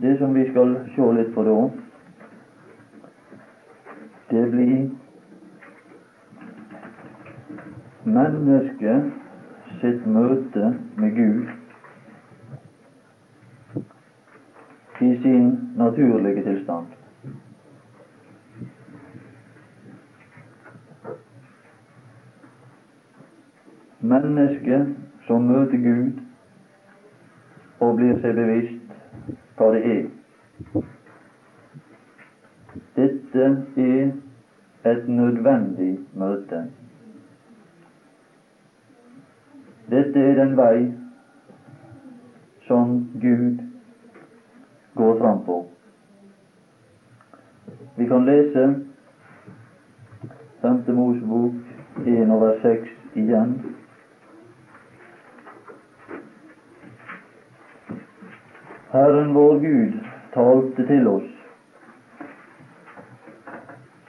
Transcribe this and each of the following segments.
det som vi skal se litt på da, det blir mennesket sitt møte med Gud i sin naturlige tilstand. Mennesket som møter Gud og blir seg bevisst hva det er. Dette er et nødvendig møte. Dette er den vei som Gud går fram på. Vi kan lese 5. Mosebok 1 over 6 igjen. Herren vår Gud talte til oss.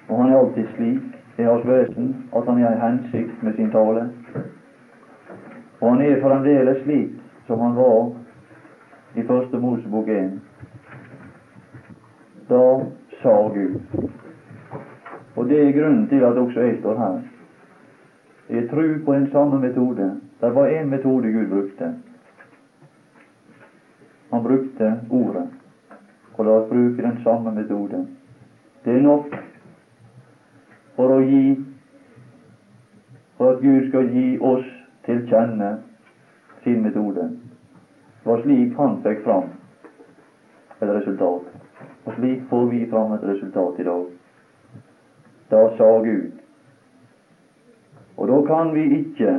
Og han er alltid slik i hans vesen at han har hensikt med sin tale. Og han er fremdeles slik som han var i Første Mosebok 1. Da sa Gud. Og det er grunnen til at også jeg står her. Jeg tror på den samme metode. Det var én metode Gud brukte. Han brukte ordet. Og la oss bruke den samme metode. Det er nok for å gi for at Gud skal gi oss til kjenne sin metode. Det var slik han fikk fram et resultat. Og slik får vi fram et resultat i dag. Da sa Gud. Og da kan vi ikke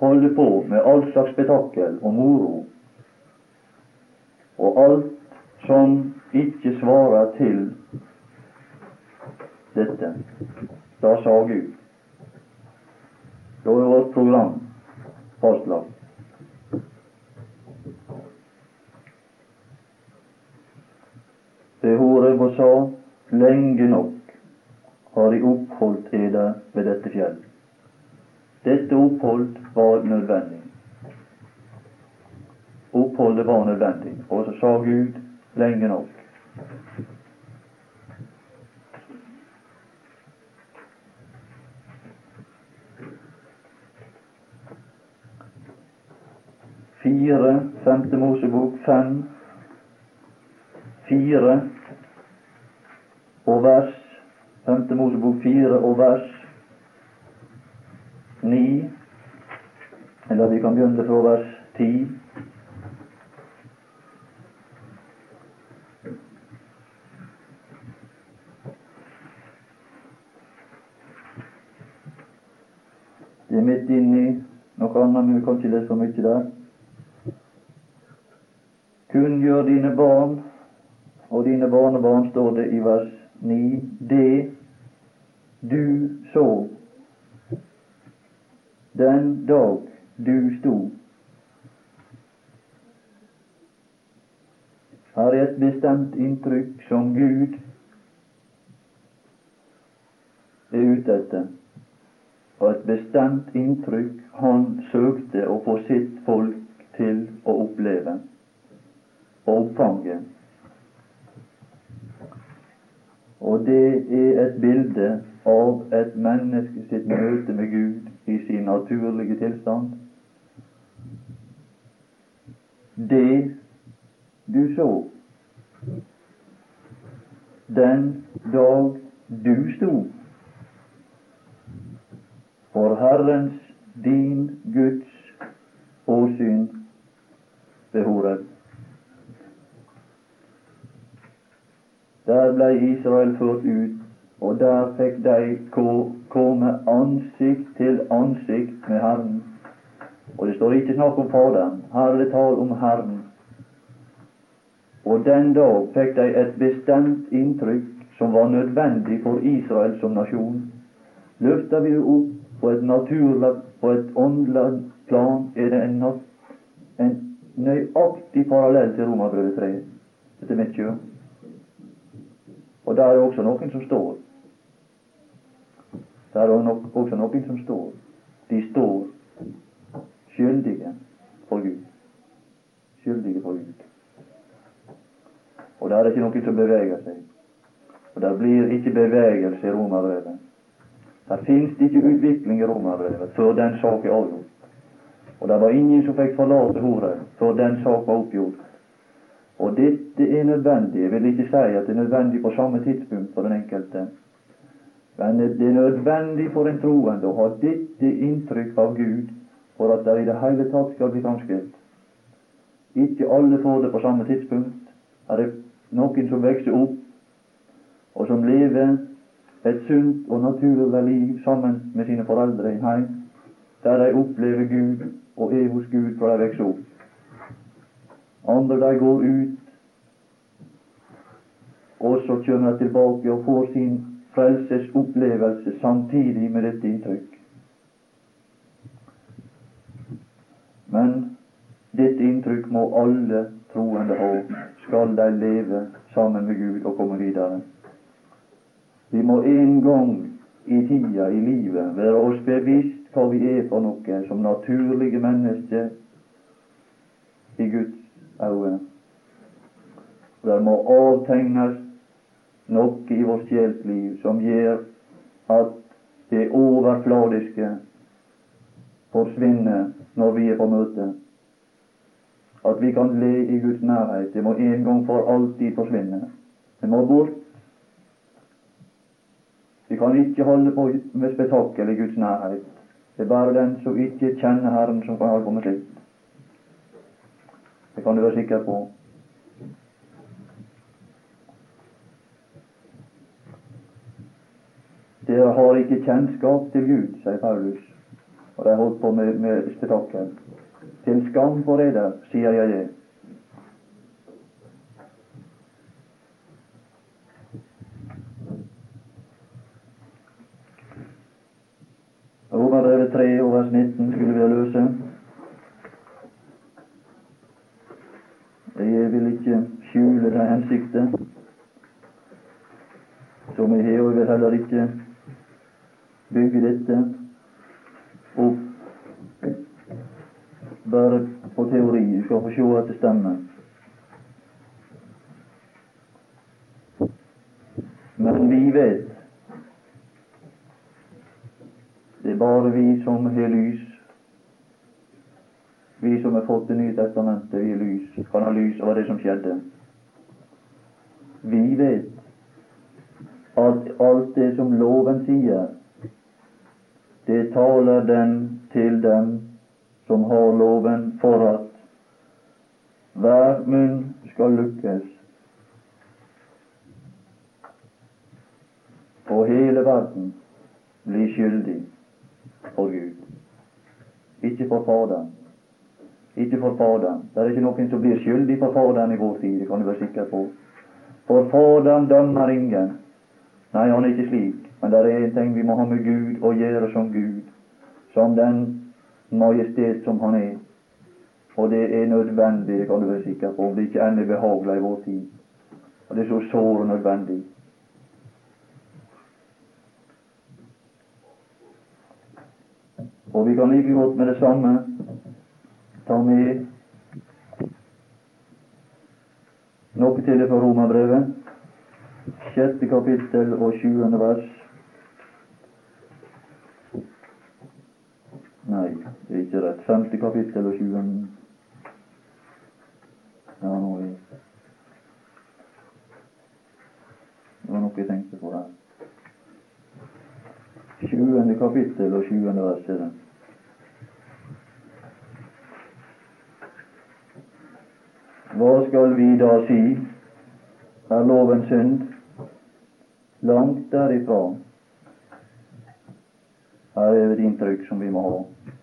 holde på med all slags spetakkel og moro og alt som ikke svarer til dette. Da sa Gud. Da er vårt program fastlagt. Det Horeb og sa, lenge nok har de oppholdt eder ved dette fjell. Dette opphold var nødvendig oppholdet var nødvendig. Og så sa Gud lenge nok. Fire, femte Mosebok, fem, fire og vers, femte Mosebok fire og vers ni, eller vi kan begynne fra vers ti. Er midt inni noe annet, men vi kan ikke lese for mye der. Kunngjør dine barn og dine barnebarn, står det i vers 9, det du så den dag du sto. Her er et bestemt inntrykk som Gud er ute etter og et bestemt inntrykk han søkte å få sitt folk til å oppleve og oppfange. Og det er et bilde av et menneske sitt møte med Gud i sin naturlige tilstand. Det du så den dag du sto for Herrens, din Guds åsyn ved Horeb. Der blei Israel ført ut, og der fikk de komme ansikt til ansikt med Herren. Og det står ikke snakk om Faderen, her er det tale om Herren. Og den dag fikk de et bestemt inntrykk som var nødvendig for Israel som nasjon. Løfter vi opp på et naturlig, på et åndelig plan er det en, en nøyaktig parallell til Romerbrevet 3, etter mitt kjøp. Og der er det også noen som står. Der er det også noen som står. De står skyldige for Gud. Skyldige for Gud. Og der er det ikke noen som beveger seg. Og der blir ikke bevegelse i romerbrevet. Det ikke utvikling i romerbrevet før den sak er avgjort. Og det var ingen som fikk forlate horet før den sak var oppgjort. Og dette er nødvendig. Jeg vil ikke si at det er nødvendig på samme tidspunkt for den enkelte. Men det er nødvendig for en troende å ha dette inntrykk av Gud for at det i det hele tatt skal bli framskritt. Ikke alle får det på samme tidspunkt. Er det noen som vokser opp, og som lever et sunt og naturlig liv sammen med sine foreldre i heim, der de opplever Gud og er hos Gud fra de vokser opp. Andre de går ut, og så kommer de tilbake og får sin frelsesopplevelse samtidig med dette inntrykk. Men dette inntrykk må alle troende ha, skal de leve sammen med Gud og komme videre. Vi må en gang i tida i livet være oss bevisst hva vi er for noe som naturlige mennesker i Guds øyne. Det må avtegnes noe i vårt sjelsliv som gjør at det overfladiske forsvinner når vi er på møte. At vi kan le i Guds nærhet. Det må en gang for alltid forsvinne. Det må bort. Kan ikke holde på med spetakkel i Guds nærhet. Det er bare den som ikke kjenner Herren, som kan holde på med slikt. Det kan du være sikker på. Dere har ikke kjennskap til Gud, sier Paulus, og de holdt på med, med spetakkel. Til skam for dere, sier jeg det. Romerbrevet 3 og vers 19 skulle vi ha løse. Jeg vil ikke skjule det hensiktet som jeg har, og vil heller ikke bygge dette opp bare på teori. Du skal få se at det stemmer. Men vi vet det er bare vi som har lys. Vi som har fått Det nye testamentet, vi har lys, kan ha lys over det som skjedde. Vi vet at alt det som loven sier, det taler den til dem som har loven, for at hver munn skal lukkes, og hele verden blir skyldig for Gud. Ikke for Faderen. Ikke for Faderen. Det er ikke noen som blir skyldig for Faderen i vår tid, det kan du være sikker på. For Faderen dømmer ingen. Nei, han er ikke slik. Men det er en ting vi må ha med Gud å gjøre som Gud, som den majestet som Han er. Og det er nødvendig, det kan du være sikker på, om det ikke ender behagelig i vår tid. Og det er så såre nødvendig. Og vi kan like godt med det samme ta med noe til det fra Romerbrevet, sjette kapittel og sjuende vers. Nei, det er ikke rett. Femte kapittel og sjuende Ja, nå er Det var noe jeg tenkte på der. Sjuende kapittel og sjuende vers er det. Hva skal vi da si? Er loven synd? Langt derifra. Her er et inntrykk som vi må ha.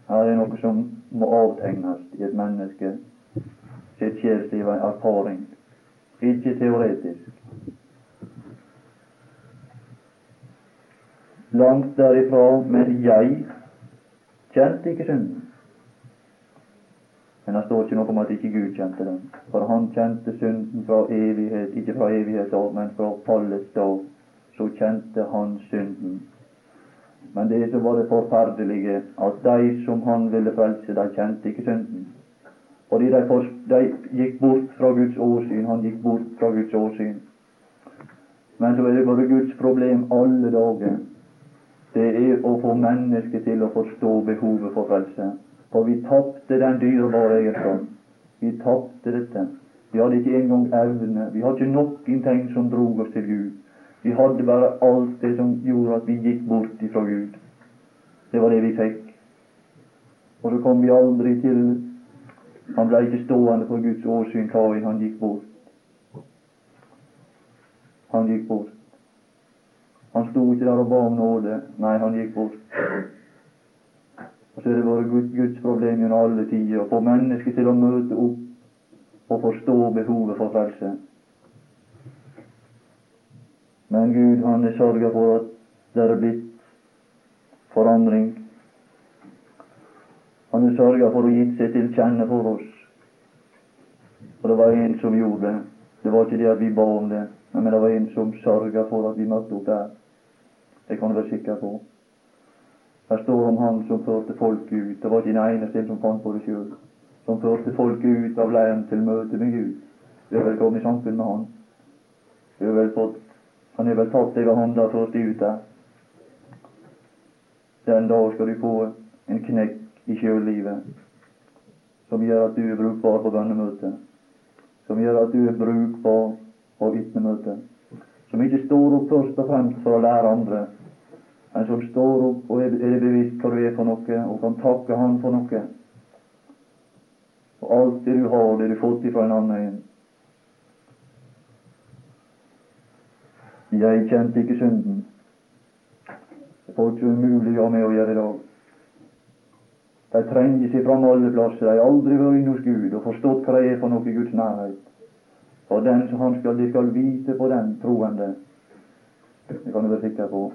Her er noe som må avtegnes i et menneske sitt sjelsliv, av erfaring, ikke teoretisk. Langt derifra, men jeg kjente ikke synden. Men det står ikke noe om at ikke Gud kjente den. For han kjente synden fra evighet, ikke fra evighet av, men fra fallets dag. Så kjente han synden. Men det som var det forferdelige, at de som han ville frelse, de kjente ikke synden. Fordi de, for, de gikk bort fra Guds åsyn. Han gikk bort fra Guds åsyn. Men så er det bare Guds problem alle dager. Det er å få mennesket til å forstå behovet for frelse. For vi tapte den dyrebare eiendom. Vi tapte dette. Vi hadde ikke engang evne. Vi hadde ikke noen ting som drog oss til Gud. Vi hadde bare alt det som gjorde at vi gikk bort ifra Gud. Det var det vi fikk. Og så kom vi aldri til Han ble ikke stående for Guds åsyn, Kai. Han gikk bort. Han gikk bort. Han sto ikke der og ba om nåde. Nei, han gikk bort. Og så er det vært Guds problem gjennom alle tider å få mennesker til å møte opp og forstå behovet for frelse. Men Gud, han er sørga for at det er blitt forandring han har sørga for å gitt seg til kjenne for oss. Og det var en som gjorde det. Det var ikke det at vi ba om det, men det var en som sørga for at vi møtte opp der. Det kan du være sikker på. Her står om han som førte folket ut. Det var ikke en eneste som fant på det sjøl. Som førte folket ut av leiren til møte med Gud. Vi har vel kommet i samfunn med han. Vi har vel fått Han har vel tatt deg av hånda deg ut der. Den dag skal du få en knekk i sjøllivet som gjør at du er brukbar på bønnemøtet, som gjør at du er brukbar på vitnemøtet, som ikke står opp først og fremst for å lære andre, men som står opp og er bevisst hva du er for noe, og kan takke Han for noe. Og alt det du har, det du har fått ifra en annen. Jeg kjente ikke synden. Det får ikke umulig ha med å gjøre i dag. De trenger seg fram alle plasser. De har aldri vært inne hos Gud og forstått hva det er for noe i Guds nærhet. Og den som han skal, de skal vite på den troende. Det kan du være sikker på.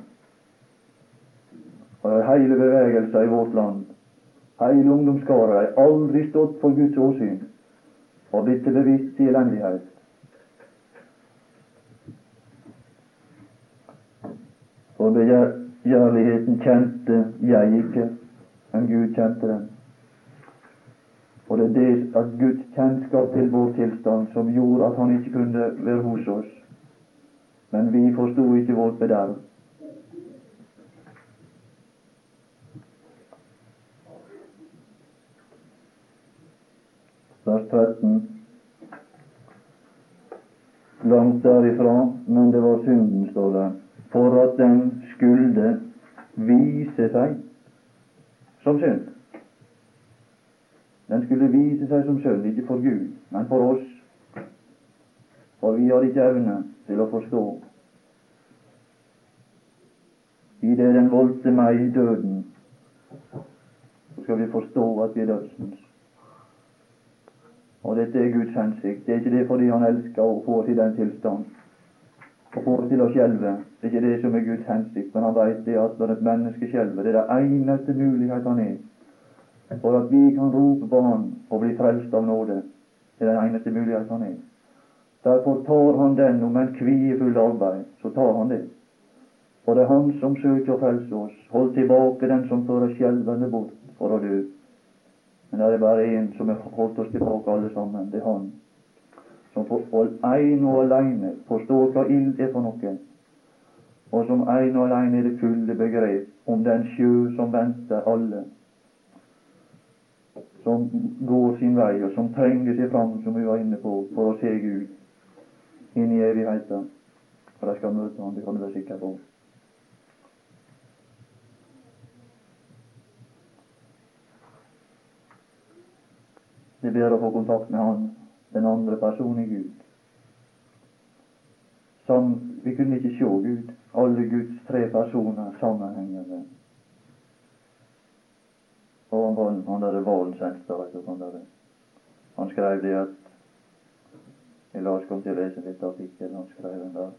Og hele bevegelser i vårt land, hele ungdomsskaret, har aldri stått for Guds åsyn og blitt til bevisst i elendighet. For begjærligheten kjente jeg ikke men Gud kjente den. Og det er det at Guds kjennskap til vår tilstand som gjorde at Han ikke kunne være hos oss. Men vi forsto ikke vårt bederv. Vers 13. Langt derifra, men det var synden, står det, for at den skulle vise seg som synd. Den skulle vise seg som synd, ikke for Gud, men for oss. For vi har ikke evne til å forstå. I det den voldte meg i døden, så skal vi forstå at vi er dødsens. Og dette er Guds hensikt. Det er ikke det fordi Han elsker å få til den tilstand å få oss til å skjelve. Det er ikke det som er Guds hensikt, men han veit det at når et menneske skjelver, det er det eneste mulighet han er for at vi kan rope på Han og bli frelst av nåde. Det er den eneste mulighet han er. Derfor tar han den om en kviefull arbeid. Så tar han det. For det er Han som søker å frelse oss. Hold tilbake den som fører skjelvende bort for å dø. Men det er bare én som har holdt oss tilbake, alle sammen. Det er Han som ene og alene forstår hva ild er for noe, og som ene og alene er det fulle begrep om den sjø som venter alle, som går sin vei, og som trenger seg fram, som vi var inne på, for å se Gud inn i evigheten. For de skal møte Han, det kan du være sikker på. Det ber å få kontakt med Han den andre personen i Gud. Som vi kunne ikke se Gud, alle Guds tre personer sammenhengende. Og han, var, han der Valsenstad, han, skrev det at La oss komme til å lese litt artikkel han skrev den der.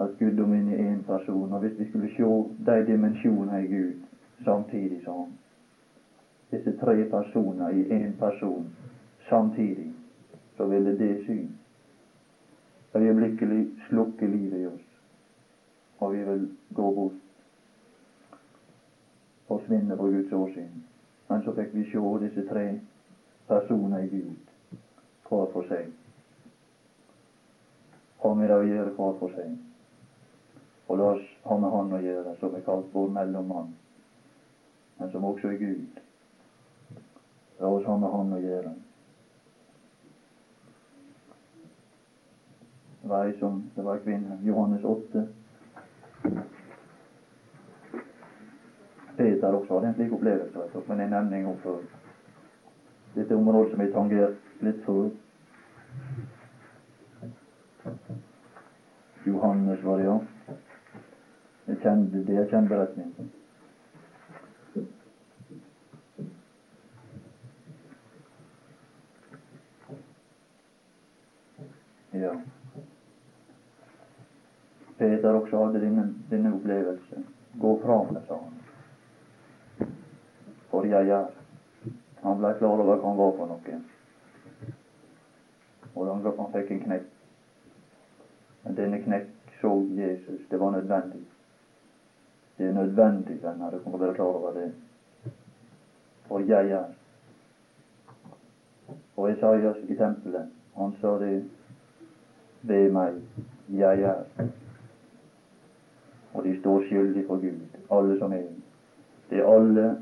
At guddommen er én person. Og hvis vi skulle se de dimensjonene i Gud samtidig, sa han disse tre personer i én person samtidig, så ville det syn øyeblikkelig slukke livet i oss, og vi vil gå bort, og svinne på Guds åsyn. Men så fikk vi se disse tre personer i Gud hver for seg. Har med det å gjøre hver for seg. Og la oss ha med Han å gjøre, som er kalt vår mellommann, men som også er Gud. La har også med Han å gjøre. Det var ei som det var ei kvinne. Johannes 8. Peter også hadde en slik opplevelse, men jeg nevner henne før. Dette området som jeg tangert litt før. Johannes var det, ja. Jeg kjente, det er kjent beretning. Ja. Peter også hadde denne, denne opplevelse. Gå fra meg, sa han for jeg er. Han ble klar over hva han var for noe. Og han, han fikk en knekk. Men denne knekk så Jesus. Det var nødvendig. Det er nødvendig, venner. Du kan være klar over det. For jeg er. Og Esaias i tempelet, han sa det ved meg. Jeg er. Og de står skyldig for Gud, alle som er. Det er alle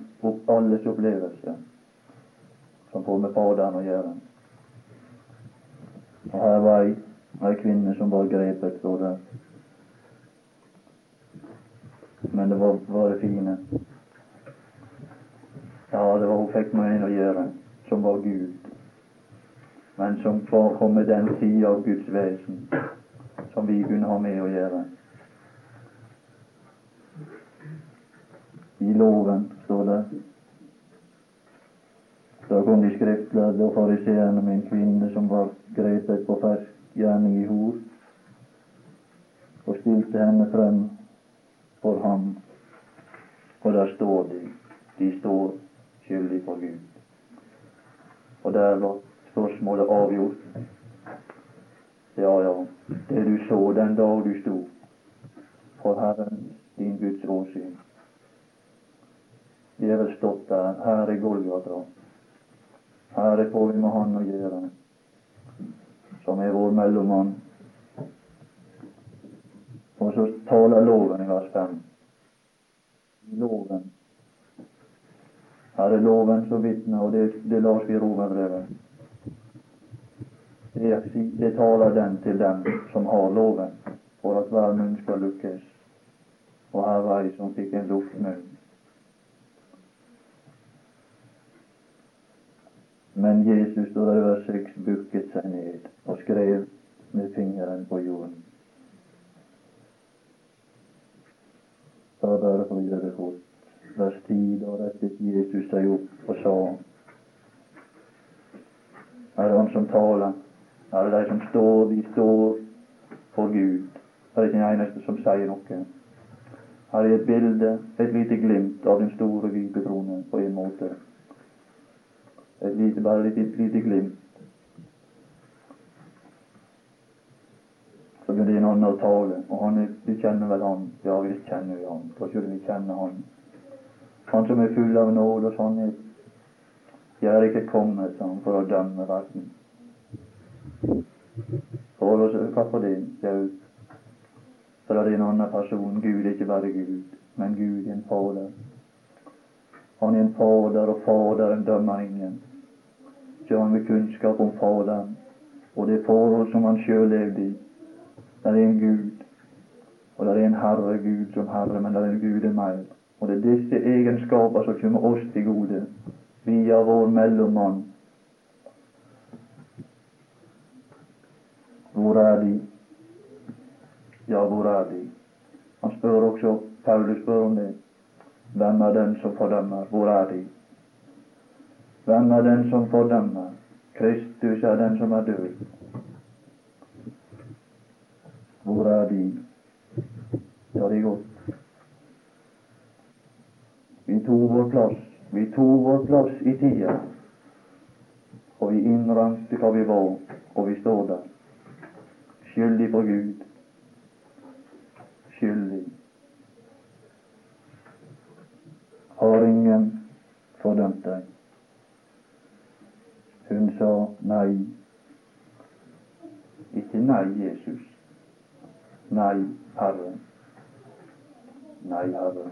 alles opplevelse som får med Faderen å gjøre. Og her var ei, kvinne som var grepet, står der. Men det var, var det fine. Ja, det var hun fikk med en å gjøre, som var Gud. Men som kom med den sida av Guds vesen som vi kunne ha med å gjøre. I loven står det. Da kom de skriftlærde og fariseerne med en kvinne som var grepet på fersk gjerning i hor, og stilte henne frem for ham. Og der står de. De står skyldig for Gud. Og der var spørsmålet avgjort. Ja, ja, det du så den dag du sto for Herren, din Guds åsyn. Vi har vel stått der. Her er Golgata. Her er får vi med Han å gjøre, som er vår mellommann. Og så taler loven i vers 5. Loven. Her er loven som vitner, og det, det lar vi i Romerbrevet. Det, taler den til dem som har loven, for at hver munn skal lukkes. Og her var ei som fikk en luftmunn. Men Jesus, står i vers 6, bukket seg ned og skrev med fingeren på jorden. Da derfor gjør det fort. Vers 10, da rettet Jesus seg opp og sa Er det Han som taler? Er det de som står? De står for Gud. Det er ikke en eneste som sier noe. Her er et bilde, et lite glimt av den store dype trone, på en måte. Et lite, bare et lite, lite glimt. Så begynner en annen å tale, og han er, du kjenner vel han? Ja, vi kjenner jo han. Da skulle vi kjenne han. Han som er full av nåde og sannhet. Jeg er ikke kommet sa han, for å dømme verden. Å hva for det, Jau? For det er en annen person. Gud er ikke bare Gud, men Gud er en Fader. Han er en Fader, og Faderen dømmer ingen så han med kunnskap om Faderen og det forhold som han sjøl levde i. Det er en Gud, og det er en Herre Gud som Herre, men det er en Gud er mer. Og det er disse egenskaper som kommer oss til gode via vår mellommann. Hvor er de? Ja, hvor er de? Han spør også, Paulus spør om det. Hvem er den som fordømmer? Hvor er de? Hvem er den som fordømmer? Kristus er den som er død. Hvor er de? Ja, er godt. Vi tok vår plass. Vi tok vår plass i tida. Og vi innrømte hva vi var, og vi står der. Skyldig for Gud. Skyldig. Har ingen fordømt deg. Hun sa nei. Ikke nei, Jesus. Nei, Herre. Nei, Herre.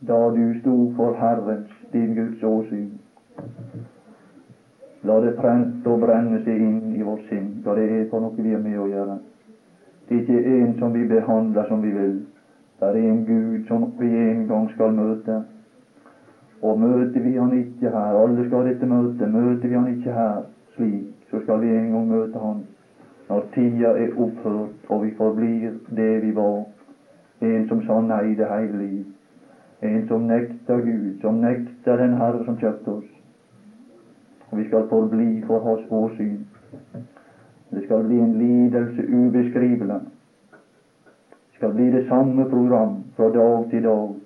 Da du sto for Herrens, din Guds åsyn, la det prente og brenne seg inn i vårt sinn, da det er for noe vi er med å gjøre. Det er ikke en som vi behandler som vi vil. Det er en Gud som vi en gang skal møte. Og møter vi Han ikke her, alle skal dette møte, møter vi Han ikke her slik, så skal vi en gang møte Han når tida er opphørt og vi forblir det vi var. En som sa nei det hele liv. En som nekta Gud, som nekta den Herre som kjøpte oss. Og vi skal forbli for Hans åsyn. Det skal bli en lidelse ubeskrivelig. Det skal bli det samme program fra dag til dag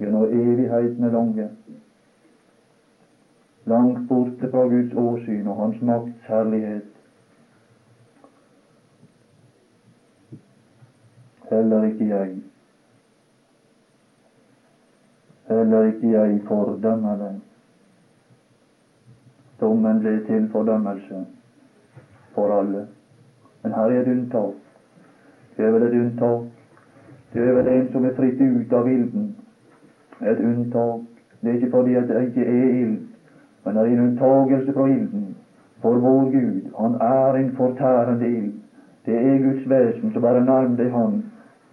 gjennom evigheten er lange. Langt borte fra Guds åsyn og Hans makts herlighet. Heller ikke jeg. Heller ikke jeg fordømmer deg. Dommen ble til fordømmelse for alle. Men her er et unntak. Det er vel et unntak. Det er vel en som er fritt ut av ilden. Et unntak. Det er ikke fordi at det ikke er ild, men det er en unntagelse fra ilden. For vår Gud, han er en fortærende ild. Det er Guds vesen, som bare nærm deg Han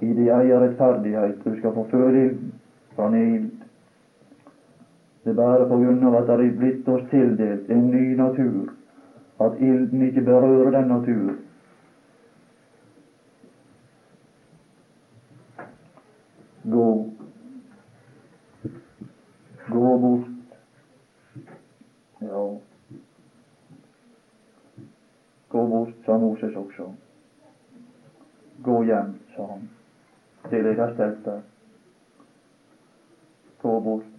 i din egen rettferdighet. Du skal få føle ilden, for han er ild. Det er bare på grunn av at det er blitt oss tildelt en ny natur, at ilden ikke berører den natur. Gå. Bort. Ja. Gå bort, sa Moses også. Gå hjem, sa han. Til jeg har stelt deg. Gå bort.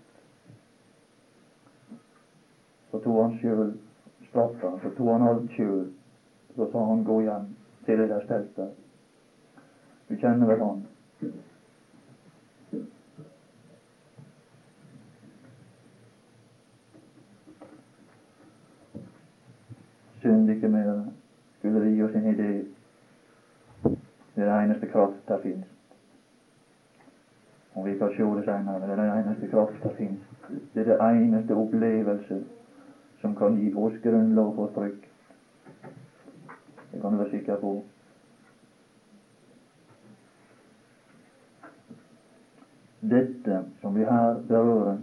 Så tok han sjøl straffa, så tok han alt sjøl. Så sa han gå hjem til jeg har stelt deg. Du kjenner vel han? Synd ikke mer. Skulle gi oss en idé. Det er det eneste kraft der fins. Og vi kan se det seinere. Det er det eneste kraft der fins. Det er det eneste opplevelse som kan gi oss grunnlov for trykk. Det kan du være sikker på. Dette som vi her berører,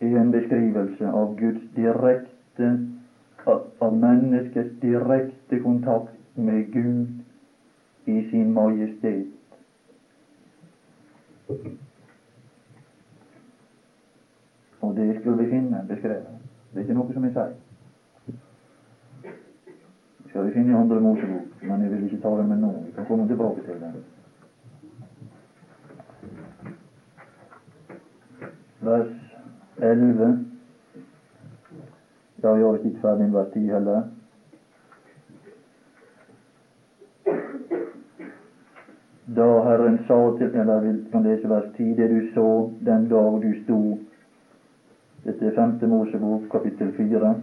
er en beskrivelse av Guds direkte av menneskets direkte kontakt med Gud i sin majestet. Og det skulle vi finne beskrevet. Det er ikke noe som jeg sier. Det skal vi finne i andre Mosebok, men jeg vil ikke ta det med nå. Vi kan komme tilbake til den. Vers 11. Vi har ikke ferdig med vers 10 heller. Da Herren sa til Eller vi kan lese vers 10. Det du så den dag du sto dette er femte Mosebok, kapittel fire.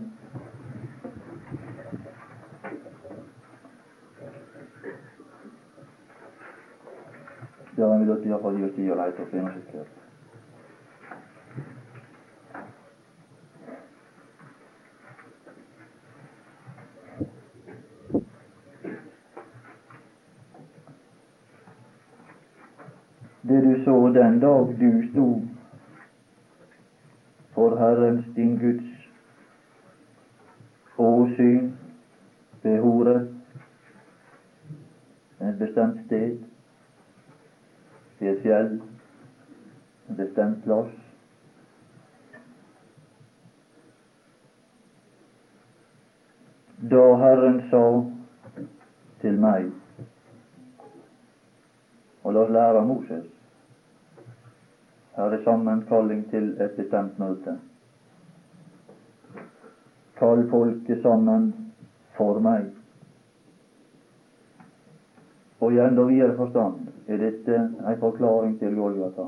Ja, men vi vil iallfall gi oss tid å lete opp. Det du så den dag du sto for Herrens din Guds åsyn ved Horet, et bestemt sted, i et fjell, en bestemt plass. Da Herren sa til meg Og la oss lære av Moses her er sammenkalling til et bestemt møte. Kall folket sammen for meg. Og i enda videre forstand er dette en forklaring til Golgata.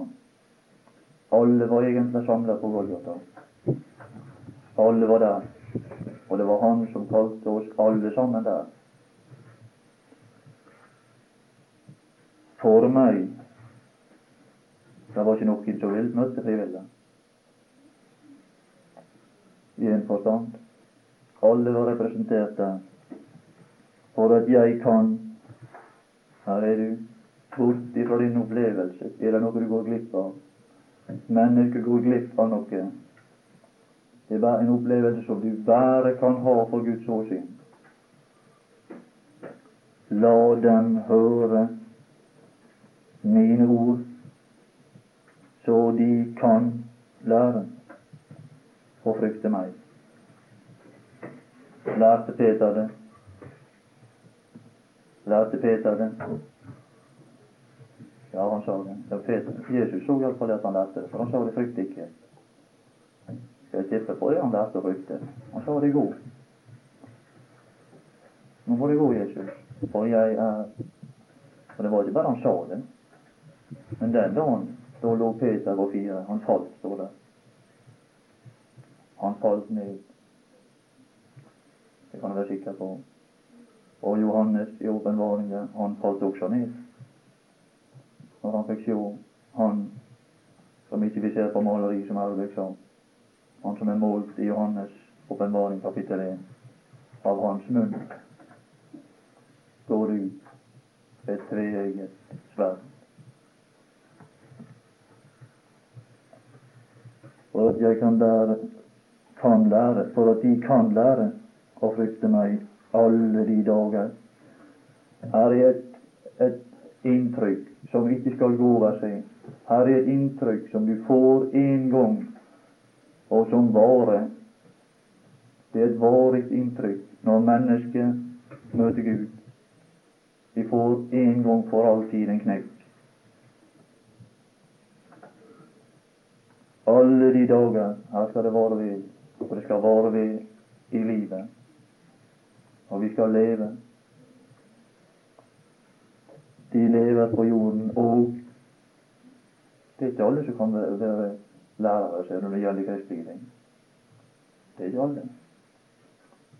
Alle var egentlig samla på Golgata. Alle var der. Og det var Han som kalte oss alle sammen der. For meg Det var ikke noen som ville møtte frivillig. I en forstand. Alle var representert der. For at jeg kan Her er du bort ifra din opplevelse. Er det noe du går glipp av? Mennesket går glipp av noe. Det er en opplevelse som du bare kan ha for Guds åsyn. La dem høre mine ord, så de kan lære å frykte meg. Lærte Peter det? Lærte Peter det? Ja, han sa det. Ja, Peter. Jesus så iallfall at han lærte det, for han sa det frykt ikke. Jeg tippe på det han lærte å frykte? Han sa det går. Nå må det gå, Jesus, for jeg er Og det var ikke bare han sa det, men den dagen da lå Peter på fire. Han falt, står det. Han falt ned. Det kan du være sikker på. Og Johannes i åpenbaringen, han falt også ned når han fikk se han som ikke vi ser på maleri, som Arvik sa, han som er målt i Johannes åpenbaring kapittel 1. Av hans munn går ut et treegget sverd. Og jeg kan lære, kan lære, for at de kan lære å frykte meg alle de dager. Her er et, et inntrykk som ikke skal gå over seg. Her er et inntrykk som du får én gang, og som varer. Det er et varig inntrykk når mennesket møter Gud. De får en gang for alltid en knekk. Alle de dager her skal det vare ved, og det skal vare ved i livet. Og vi skal leve de lever på jorden, og det er ikke alle som kan være lærere når det gjelder kristelige ting. Det er ikke alle.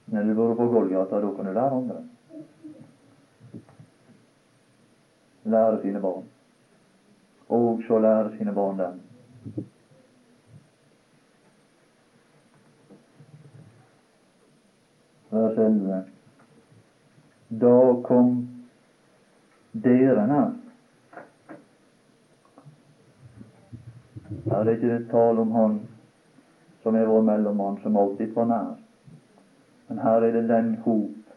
Når du går på Golgata, da kan du lære andre. Lære sine barn. Og så lære sine barn dem. Vers 11. Da kom dere nær. Her er det ikke tale om Han som er vår mellommann, som alltid var nær. Men her er det den hop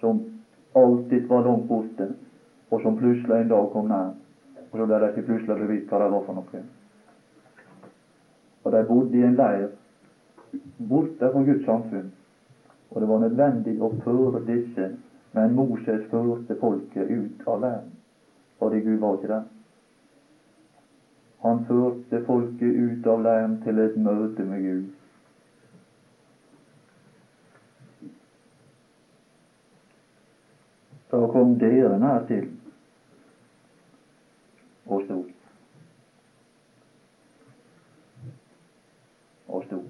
som alltid var langt borte, og som plutselig en dag kom nær. Og så ble de ikke plutselig bevisst hva det var for noe. Og de bodde i en leir borte fra Guds samfunn. Og det var nødvendig å føre disse men Moses førte folket ut av verden, fordi Gud var ikke der. Han førte folket ut av leiren til et møte med Gud. Da kom dere nær til og sto. Og sto.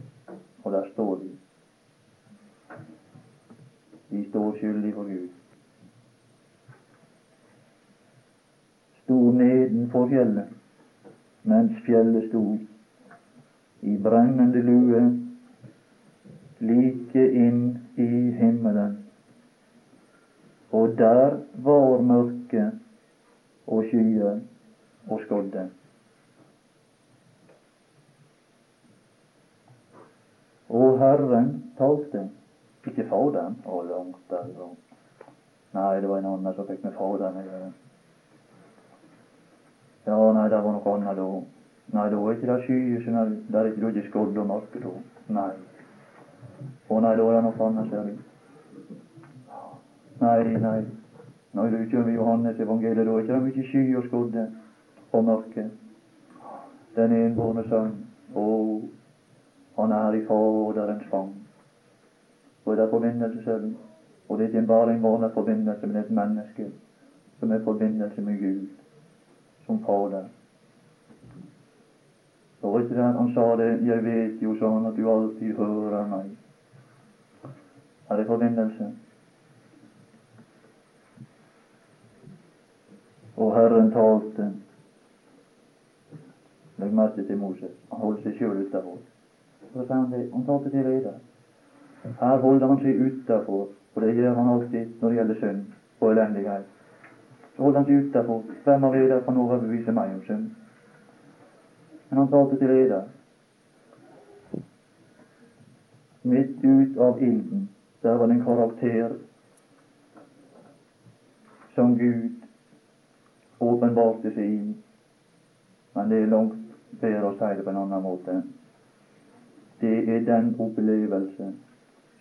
Og der står de. De står skyldig for Gud. Sto nedenfor fjellet, mens fjellet sto i brennende lue like inn i himmelen. Og der var mørke og skyer og skodde. Og Herren talte ikke Faderen? Å, langt derifra. Nei, det var en annen som fikk med Faderen den. Jeg... Ja, nei, det var noe annet da. Nei, da er ikke det skyer, så nei, det er ikke det skodd og mørke da. Nei. Å nei, da er det noe annet, ser du. Nei, nei. Når du kommer Johannes evangeliet, da er ikke det mye sky og skodde og mørke. Den enbårne sønn, å, han er i Faderens fang. Og det er forbindelse, ser. Og det er ikke bare en vanlig forbindelse, men et menneske som er forbindelse med Gud som Fader. Så ikke det han sa det 'Jeg vet jo sånn at du alltid hører meg'. Er det forbindelse? Og Herren talte. Legg merke til Moses. Han holdt seg sjøl utafor. Så sa han det. Han talte til leder. Her holder han seg utafor, og det gjør han alltid når det gjelder synd og elendighet. Så holder han seg utafor. Hvem av dere kan overbevise meg om synd? Men han talte til leder. Midt ut av ilden, der var det en karakter som Gud åpenbarte seg i. Men det er langt bedre å si det på en annen måte. Det er den opplevelse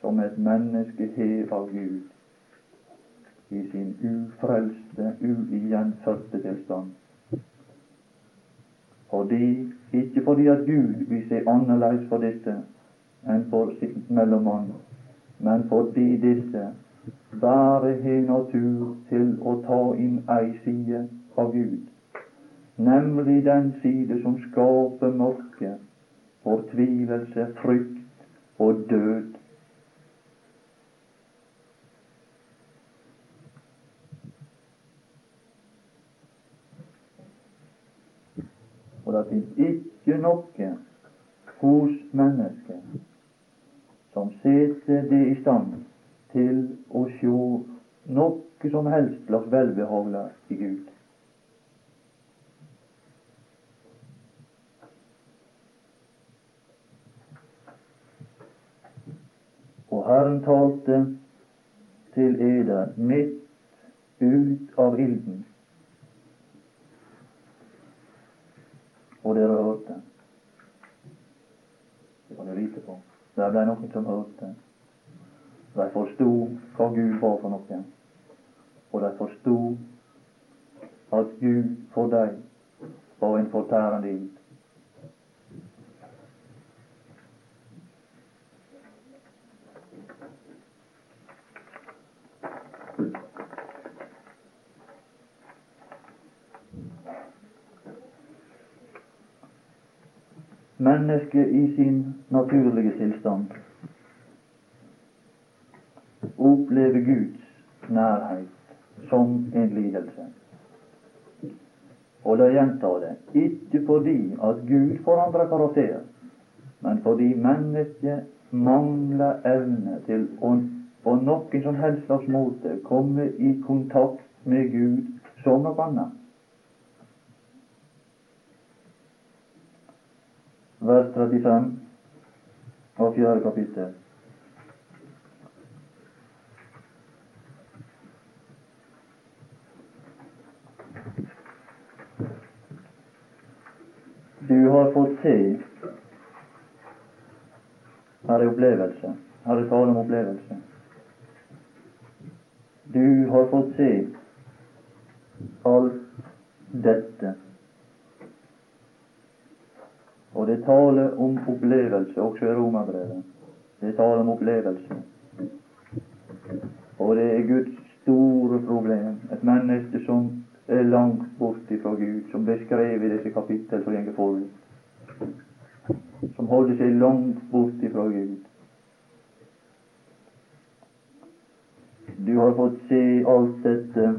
som et menneske har av Gud i sin ufrelste, uigjenfødte tilstand. Fordi, ikke fordi at Gud vil se annerledes for dette enn for sitt mellommann, men fordi disse bare har natur til å ta inn ei side av Gud, nemlig den side som skaper mørke, fortvilelse, frykt og død. Og det fins ikke noe hos mennesket som setter det i stand til å sjå noe som helst slags velbehagelig i Gud. Og Herren talte til eder midt ut av ilden. Og dere hørte. Det kan du lite på. Der ble noen som hørte. De forsto hva Gud var for noe. Og de forsto at Gud for dem var en fortærende ild. Mennesket i sin naturlige tilstand opplever Guds nærhet som en lidelse. Og da gjentar det ikke fordi at Gud forandrer karakter, men fordi mennesket mangler evne til å på noen som helst slags måte komme i kontakt med Gud som noe annet. Vers 35 av fjerde kapittel. Du har fått se Her er opplevelse. Her er tale om opplevelse. Du har fått se alt dette og det taler om opplevelse, også i Romerbrevet. Det taler om opplevelse. Og det er Guds store problem. Et menneske som er langt bort fra Gud, som beskrevet i disse kapittel som går forut. Som holder seg langt bort fra Gud. Du har fått se alt dette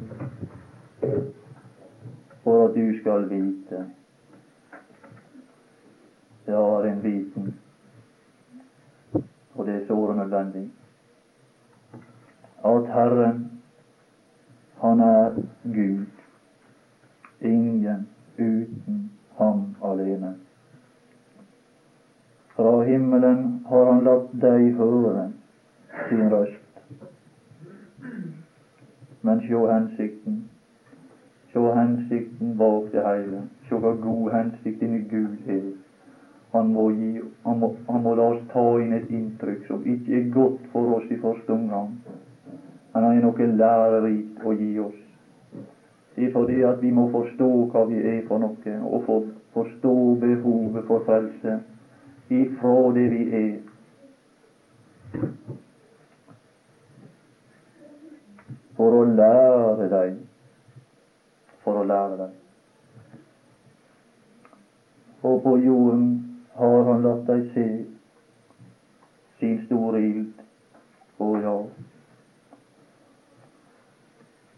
for at du skal vite det har en viten, og det er såre nødvendig, at Herren, han er Gud, ingen uten Ham alene. Fra himmelen har Han latt deg høre sin røst. Men sjå hensikten. Sjå hensikten bak det hele. Sjå hva god hensikt inni Gud er. Han må, gi, han, må, han må, la oss ta inn et inntrykk som ikke er godt for oss i første omgang, men han er noe lærerikt å gi oss. Det er fordi at vi må forstå hva vi er for noe, og for, forstå behovet for frelse ifra det vi er. For å lære deg, for å lære deg. Og på jorden latt deg se sin store ild. Å ja.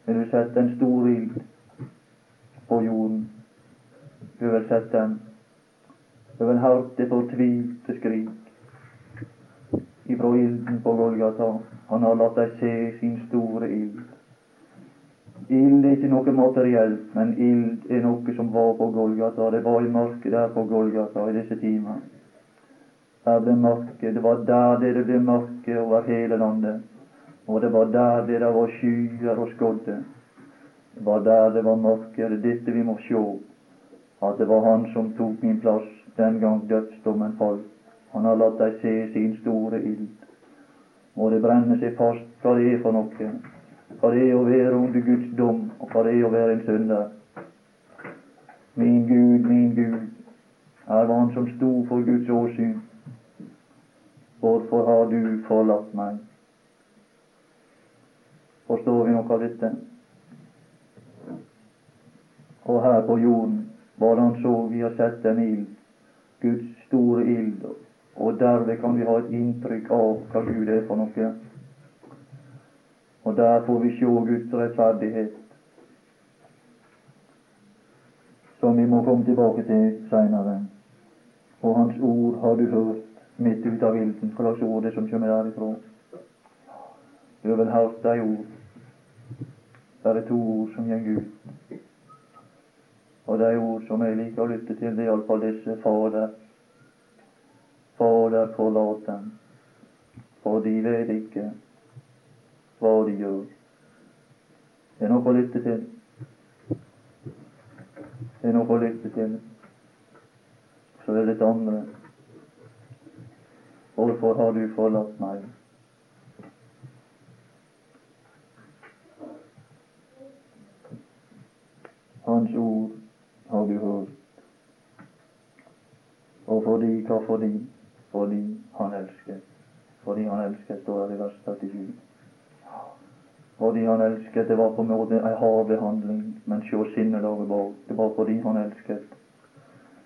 Vil du sette en stor ild på jorden? Du vil sette den over en harte fortvilte skrik ifra ilden på Golgata. Han har latt deg se sin store ild. Ild er ikke noe materielt, men ild er noe som var på Golgata. Det var i mørket der på Golgata i disse timer. Der ble mørket. Det var der det ble mørke over hele landet. Og det var der det var skyer og skodde. Det var der det var mørke. Det er dette vi må sjå. At det var Han som tok min plass den gang dødsdommen falt. Han har latt deg se sin store ild. Og det brenner seg fast hva det er for noe hva det er å være under Guds dom, og hva det er å være en synder. Min Gud, min Gud, her var han som sto for Guds åsyn. Hvorfor har du forlatt meg? Forstår vi noe av dette? Og her på jorden var det han så vi har sett en ild, Guds store ild, og derved kan vi ha et inntrykk av hva Gud er for noe. Og der får vi sjå Guds rettferdighet, som vi må komme tilbake til seinere. Og Hans ord har du hørt midt ut av ilden. Hva slags ord det som kommer derifra? Du har vel hørt de ord. Det er to ord som går ut. Og de ord som jeg liker å lytte til, det er iallfall disse Fader. Fader, forlat dem, for de vet ikke hva de gjør. Det er noe å lytte til. Det er noe å lytte til. Så er det andre. Hvorfor har du forlatt meg? Hans ord har du hørt. Og fordi, hva fordi? Fordi han elsker. Fordi han elsker, står det i vers 37 fordi han elsket. Det var på en måte en hard behandling, men sjå sinnelaget bak. Det var fordi han elsket.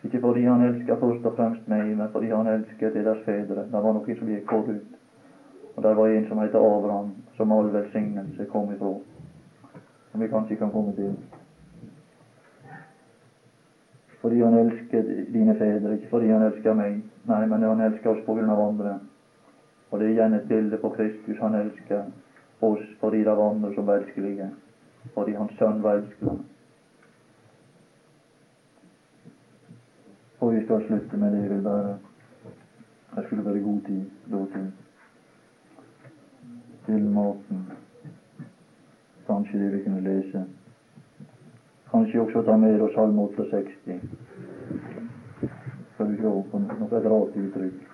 Ikke fordi han elsket først og fremst meg, men fordi han elsket deres fedre. Det var noe som gikk forut. Og der var en som heter Abraham, som all velsignelse kom ifra. Som vi kanskje kan komme til. Fordi han elsket dine fedre, ikke fordi han elsket meg. Nei, men han elsket oss på grunn av andre. Og det er igjen et bilde på Kristus han elsker oss fordi det var andre som var elskelige, fordi Hans Sønn var elskelig. Og vi skal slutte med det. Jeg vil bare Det skulle være god tid da til til maten. Kanskje det vi kunne lese. Kanskje også ta med oss Salme 68. Skal vi se på noe rart uttrykk.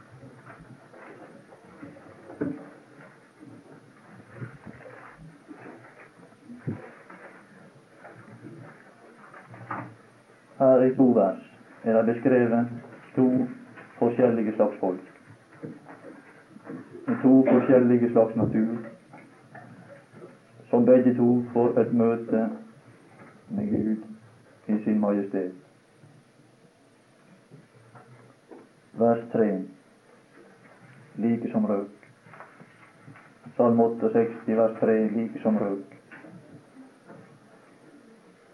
Her i to vers er det beskrevet to forskjellige slags folk. Med to forskjellige slags natur, som begge to får et møte med Gud i sin majestet. Vers 3 like som røk. Salm 68, vers 3, like som røk.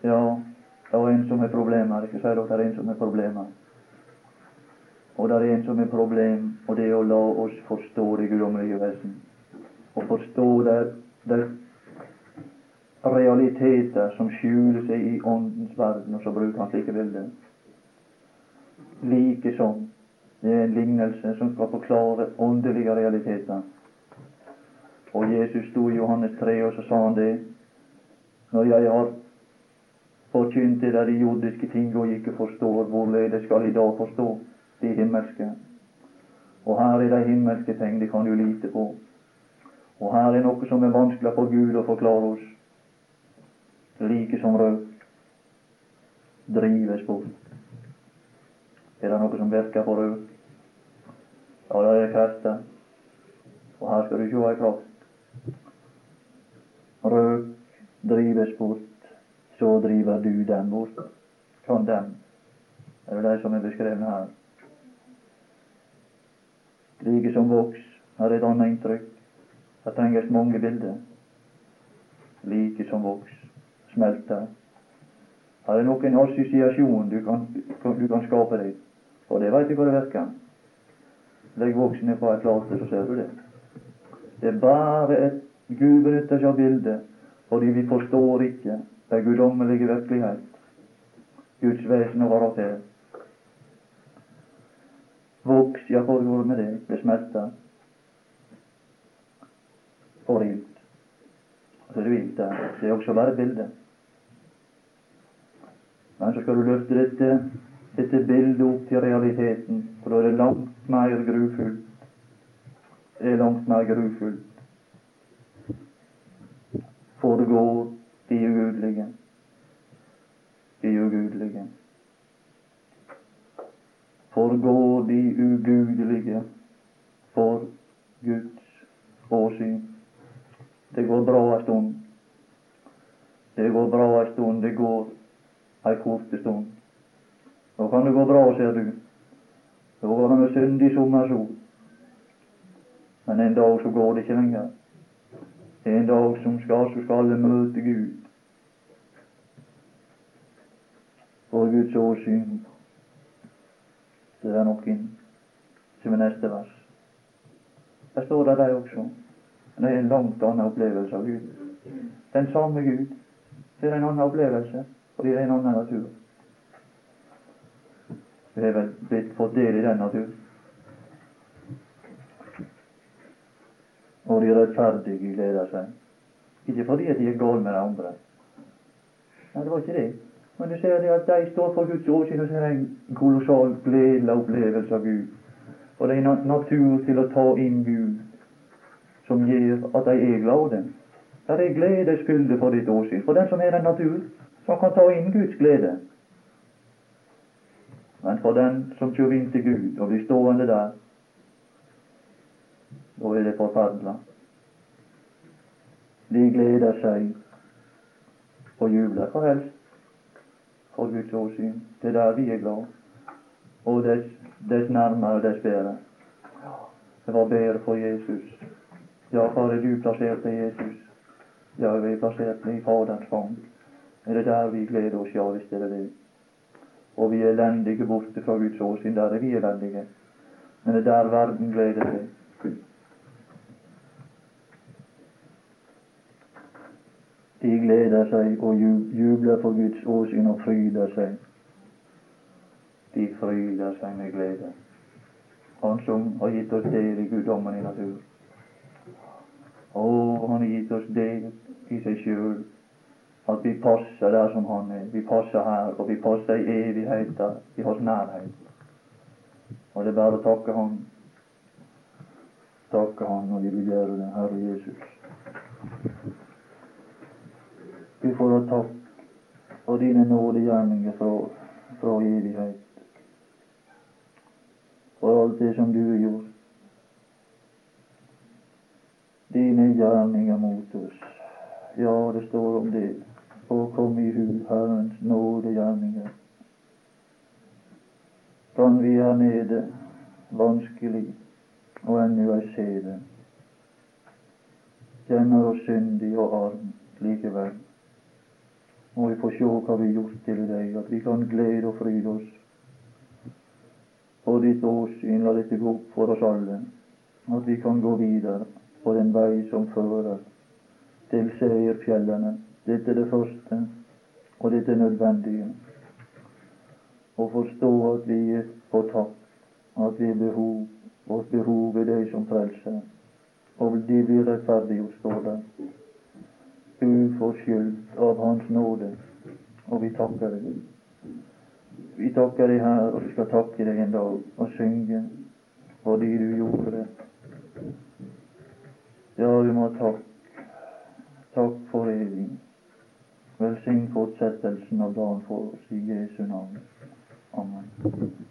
Ja, det er en som har problemer. Ikke si dere det er en som har problemer. Og det er en som har problem, og det er å la oss forstå det guddommelige vesen. Og forstå det, det realiteter som skjuler seg i Åndens verden, og så bruker han slike bilder. Likesom det er en lignelse som skal forklare åndelige realiteter. Og Jesus sto i Johannes 3, og så sa han det. Når jeg har forkynte det de jordiske ting og ikke forstår, hvorledes skal de da forstå de himmelske? Og her er de himmelske ting, det kan du lite på. Og her er noe som er vanskelig for Gud å forklare oss. Like som røk drives bort. Er det noe som virker på røk? Ja, det er krefter. Og her skal du sjå ei kraft. Røk drives bort så driver du dem bort. Sånn dem. Det er det som er beskrevet her. Like som voks har et annet inntrykk. Det trenges mange bilder. Like som voks smelter. Har det noen assosiasjon du kan, du kan skape deg? Og det veit du hva det virker. Legg voksne på et plate, så ser du det. Det er bare et Gud benytter seg av bildet fordi vi forstår ikke den guddommelige virkelighet, Guds vesen og karakter. Voks, ja, hvor går det med det? Det smelter. Forrilt. Så det er vilt der. Det er også bare bildet. Men så skal du løfte dette, dette bildet opp til realiteten, for da er det langt mer grufullt. Det er langt mer grufullt. Foregår de ugudelige. De ugudelige. Forgår de ugudelige for Guds åsyn. Det går bra ei stund. Det går bra ei stund. Det går ei kort stund. Nå kan det gå bra, ser du. Nå går det med syndig sommersol. Men en dag så går det ikke lenger. En dag som skal, så skal alle møte Gud. For Guds åsyn. Det er noen som er neste vers. Der står det der også. Men det er en langt annen opplevelse av Gud. Den samme Gud. Det er en annen opplevelse, fordi det er en annen natur. Vi har vel blitt fått del i den natur. Og de rettferdige gleder seg. Ikke fordi de er gale med andre. Nei, det var ikke det. Men du ser det at de står for Guds åsyn, og er det en kolossal gledelig opplevelse av Gud. Og det er en natur til å ta inn Gud som gjør at de er glade. Det er gledesfylde for ditt åsyn. For den som er en natur, som kan ta inn Guds glede. Men for den som kjører inn til Gud og blir stående der, da er det forferdelig. De gleder seg og jubler for helst for Guds åsyn. Det er der vi er glad. Og dess, dess nærmere, dess bedre. Det var bedre for Jesus. Ja, Far, du plassert i Jesus? Ja, vi er plassert i Faderens fang. Er det der vi gleder oss? Ja, visst er det det. Og vi er elendige borte fra Guds åsyn. Der er vi elendige. Men det er der verden gleder seg. De gleder seg og jubler for Guds åsyn og fryder seg. De fryder seg med glede. Han som har gitt oss del i guddommen i natur. Å, han har gitt oss del i seg sjøl. At vi passer der som han er. Vi passer her, og vi passer i evigheta, i hans nærhet. Og det er bare å takke Han. Takke Han når vi vil gjøre det, Herre Jesus. Vi får ha takk for dine nådegjerninger fra, fra evighet. For alt det som du har gjort. Dine gjerninger mot oss. Ja, det står om det. Og kom i hu Herrens nådegjerninger. Kan vi her nede vanskelig og ennå ei se det. Kjenner oss syndig og arm likevel må vi få se hva vi har gjort til deg, at vi kan glede og fryde oss på ditt åsyn. La dette gå opp for oss alle, at vi kan gå videre på den vei som fører til seierfjellene. Dette er det første, og dette er nødvendige. Å forstå at vi er på tapp, at vi er behov, vårt behov er deg som frelser. Og de blir rettferdiggjort, står det uforskyldt av Hans nåde. Og vi takker deg. Vi takker deg her, og vi skal takke deg en dag og synge fordi du gjorde det. Ja, du må takk. Takk for evig. Velsign fortsettelsen av dagen for oss i Jesu navn. Amen.